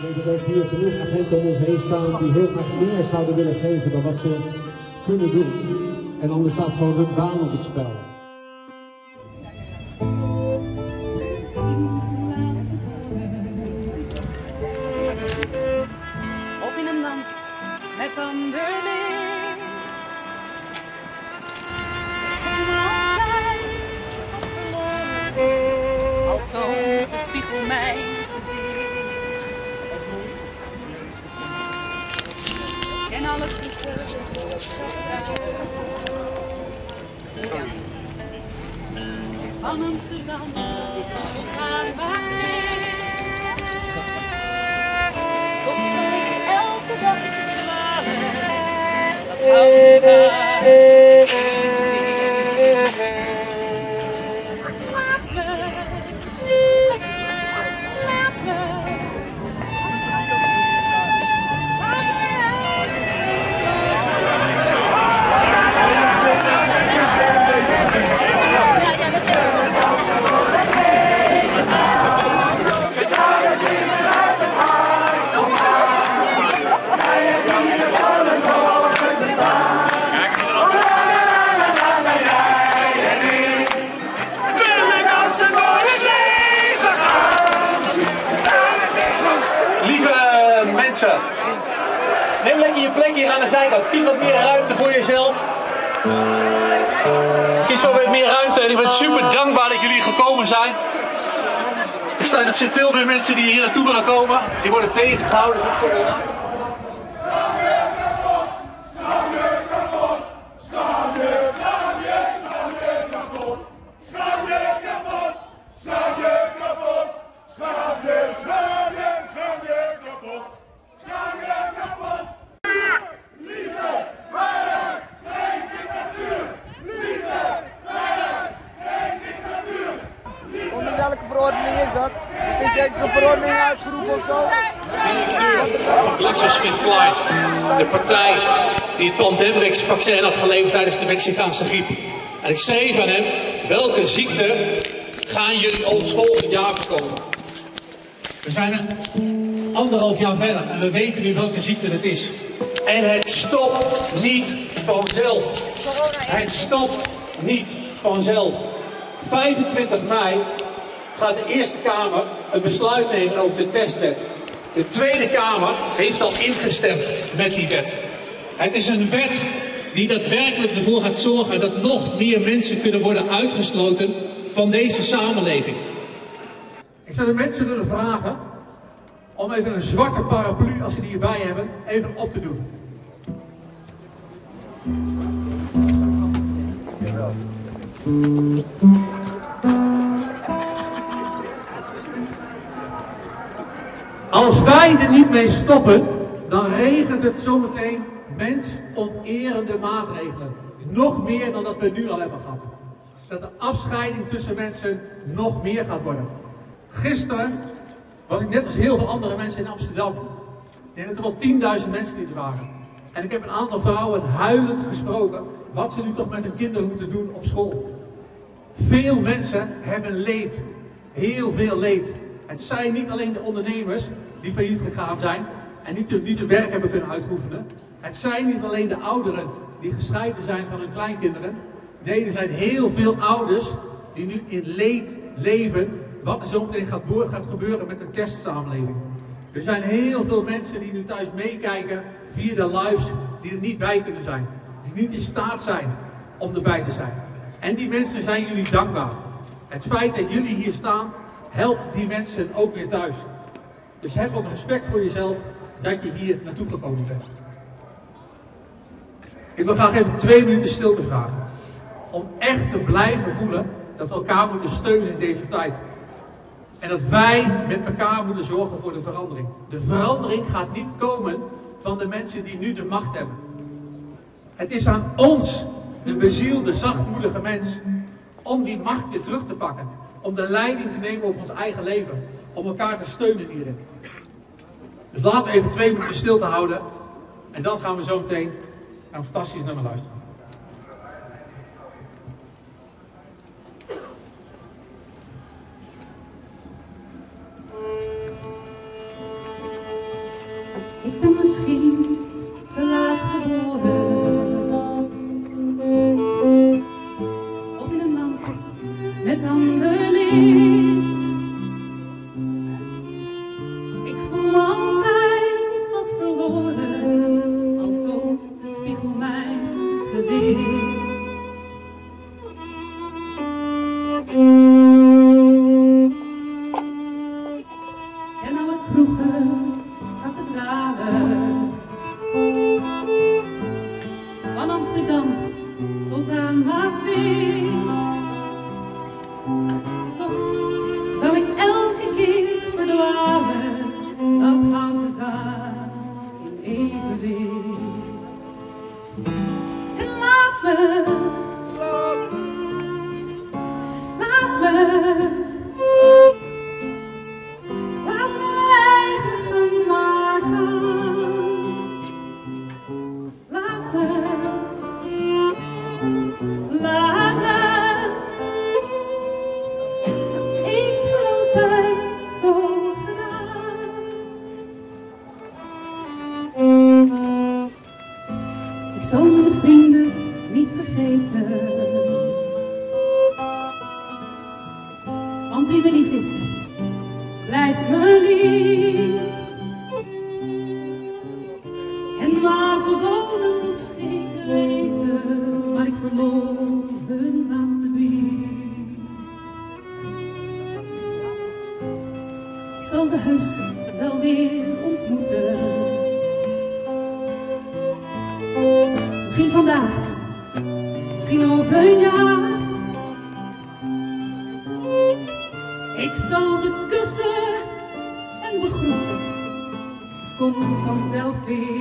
Ik denk dat ook hier genoeg agenten om ons heen staan die heel graag meer zouden willen geven dan wat ze kunnen doen. En anders staat gewoon hun baan op het spel. Of in een land met anderlicht. Voor altijd verloren. Al toont de spiegel mijn Van Amsterdam tot aan aan de zijkant. Kies wat meer ruimte voor jezelf. Kies wat meer ruimte en ik ben super dankbaar dat jullie gekomen zijn. Zijn er zijn veel meer mensen die hier naartoe willen komen. Die worden tegengehouden. Het pandemrix-vaccin had geleverd tijdens de Mexicaanse griep. En ik schreef aan hem, welke ziekte gaan jullie ons volgend jaar voorkomen? We zijn een anderhalf jaar verder en we weten nu welke ziekte het is. En het stopt niet vanzelf. Het stopt niet vanzelf. 25 mei gaat de Eerste Kamer een besluit nemen over de testwet. De Tweede Kamer heeft al ingestemd met die wet. Het is een wet die daadwerkelijk ervoor gaat zorgen dat nog meer mensen kunnen worden uitgesloten van deze samenleving. Ik zou de mensen willen vragen om even een zwarte paraplu, als ze die hierbij hebben, even op te doen. Als wij er niet mee stoppen, dan regent het zometeen mensonterende maatregelen. Nog meer dan dat we nu al hebben gehad. Dat de afscheiding tussen mensen nog meer gaat worden. Gisteren was ik net als heel veel andere mensen in Amsterdam. Ik denk dat er wel 10.000 mensen die er waren. En ik heb een aantal vrouwen huilend gesproken wat ze nu toch met hun kinderen moeten doen op school. Veel mensen hebben leed. Heel veel leed. Het zijn niet alleen de ondernemers die failliet gegaan zijn en niet, niet hun werk hebben kunnen uitoefenen. Het zijn niet alleen de ouderen die gescheiden zijn van hun kleinkinderen. Nee, er zijn heel veel ouders die nu in leed leven. Wat er zo meteen gaat, door gaat gebeuren met de testsamenleving. Er zijn heel veel mensen die nu thuis meekijken via de lives die er niet bij kunnen zijn. Die niet in staat zijn om erbij te zijn. En die mensen zijn jullie dankbaar. Het feit dat jullie hier staan, helpt die mensen ook weer thuis. Dus heb ook respect voor jezelf dat je hier naartoe gekomen bent. Ik wil graag even twee minuten stilte vragen. Om echt te blijven voelen dat we elkaar moeten steunen in deze tijd. En dat wij met elkaar moeten zorgen voor de verandering. De verandering gaat niet komen van de mensen die nu de macht hebben. Het is aan ons, de bezielde, zachtmoedige mens, om die macht weer terug te pakken. Om de leiding te nemen over ons eigen leven. Om elkaar te steunen hierin. Dus laten we even twee minuten stil te houden. En dan gaan we zo meteen een fantastisch nummer luisteren. ze wel weer ontmoeten. Misschien vandaag, misschien over een jaar. Ik zal ze kussen en begroeten. Kom komt vanzelf weer.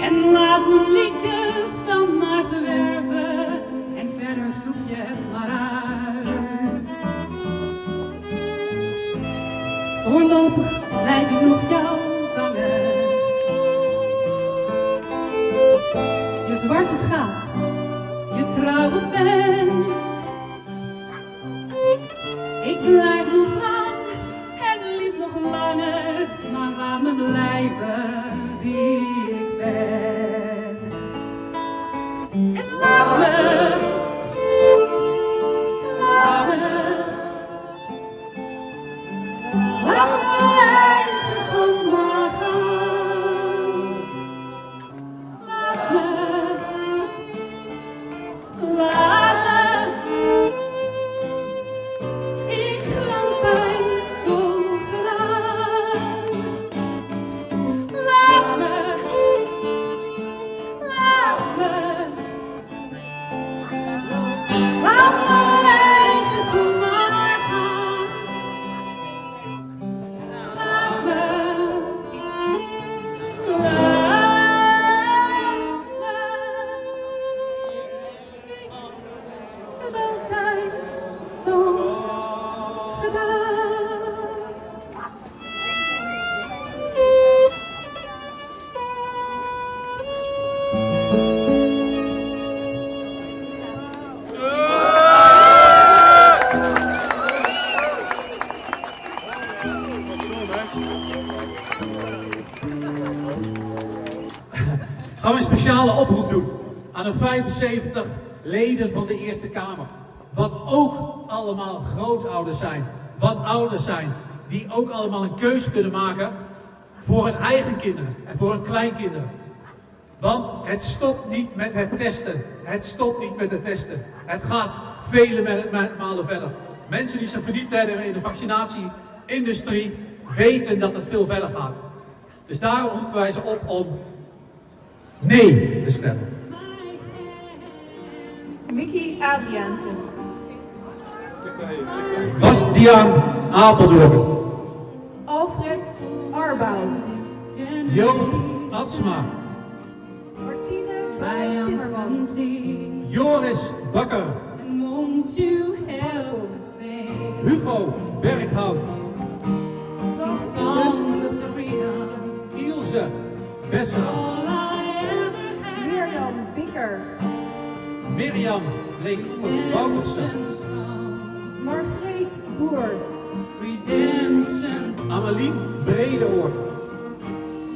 En laat mijn liedjes dan maar werven en verder zoek je het maar uit. Voorlopig blijf ik nog jou zanger. Je zwarte schaap, je trouwe vent. maar aan mijn lijve. 75 leden van de Eerste Kamer. Wat ook allemaal grootouders zijn. Wat ouders zijn. Die ook allemaal een keuze kunnen maken voor hun eigen kinderen en voor hun kleinkinderen. Want het stopt niet met het testen. Het stopt niet met het testen. Het gaat vele malen verder. Mensen die zich verdiept hebben in de vaccinatieindustrie weten dat het veel verder gaat. Dus daarom roepen wij ze op om nee te stemmen. Mickey Adriaansen. Bastiaan Apeldoorn. Alfred Arbouw. Joop Atsma. Martine van Timmerman. Joris Bakker. Hugo Berghout. Ilse had. Mirjam Bikker. Mirjam Leekoer Woutersen. Margreet Boer. Redemption. Amelie Bredeoort.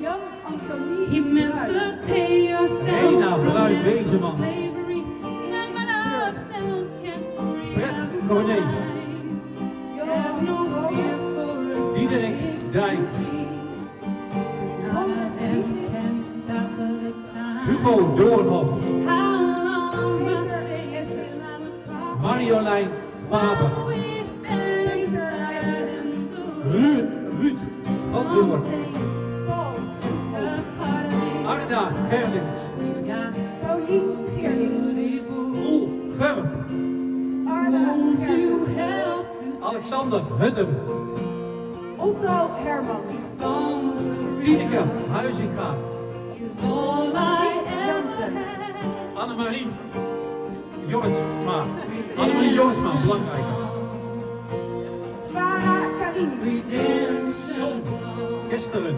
Jan Antonie Bruin. Emancipate yourself Rena from Bruin mental Bezeman. slavery. None but Marjolein Faber. Look? Ruud, Ruud it. Arda Gerdings. Roel to Alexander Huttem. Otto Hermans. Tineke Huizinga. Annemarie Jortsma. Annemarie Jortsma, belangrijk. Farah Karim. Redemption song. Kesteren.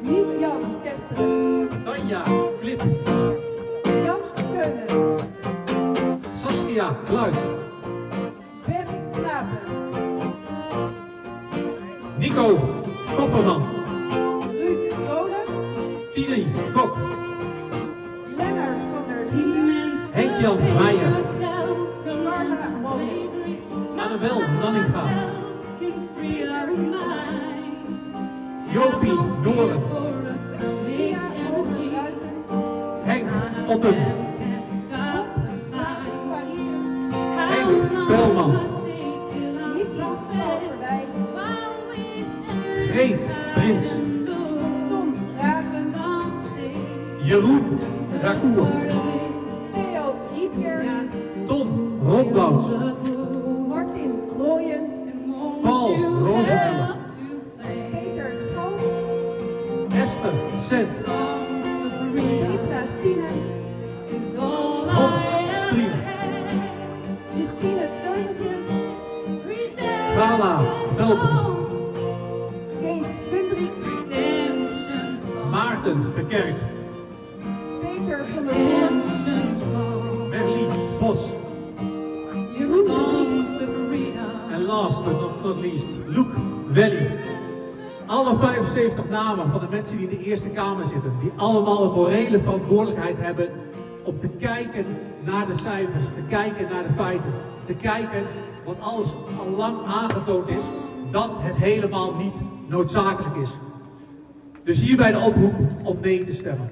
Niet-Jan Kesteren. Tanja Klip. Jan Keunen. Saskia Kluit. Ben Knapen. Nico Kofferman. Ruud Rode. Tine Kok. Lennart van der Linden. Henk-Jan Meijer. Annabel Nanninga. Jopie Ruiten. Henk Otten. Henk Overdijk. Greet Prins. Jeroen Rakour. Rotbouws. Martin Rooyen. Paul Rozenmuller. Peter Schoon. Esther Sens. Petra Stine. Rob Strien. Christine Teunissen. Gala Veldman. Kees Vendrik. Maarten Verkerk. Peter van der Hoorn. Last but not, least, Luke Welly. Alle 75 namen van de mensen die in de Eerste Kamer zitten, die allemaal een morele verantwoordelijkheid hebben om te kijken naar de cijfers, te kijken naar de feiten, te kijken wat alles al lang aangetoond is, dat het helemaal niet noodzakelijk is. Dus hierbij de oproep om nee te stemmen.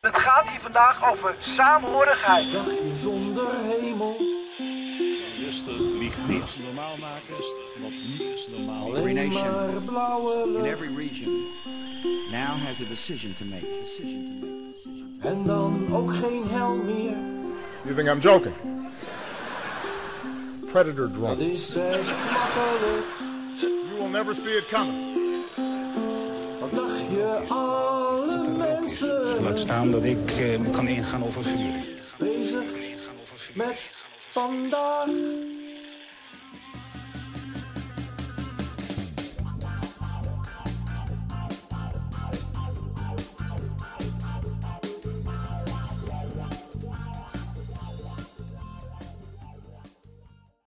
Het gaat hier vandaag over saamhorigheid. dagje zonder hemel. Lieg niet. Normaal maken, wat niet is normaal. Alleen nation. in every region now has a decision to make. Decision to make. Decision to En dan ook geen hel meer. You think I'm joking? Predator Dat drones. is best makkelijk. You will never see it coming. Wat dacht je alle mensen Laat staan dat ik eh, kan ingaan over vuur. bezig met vandaag?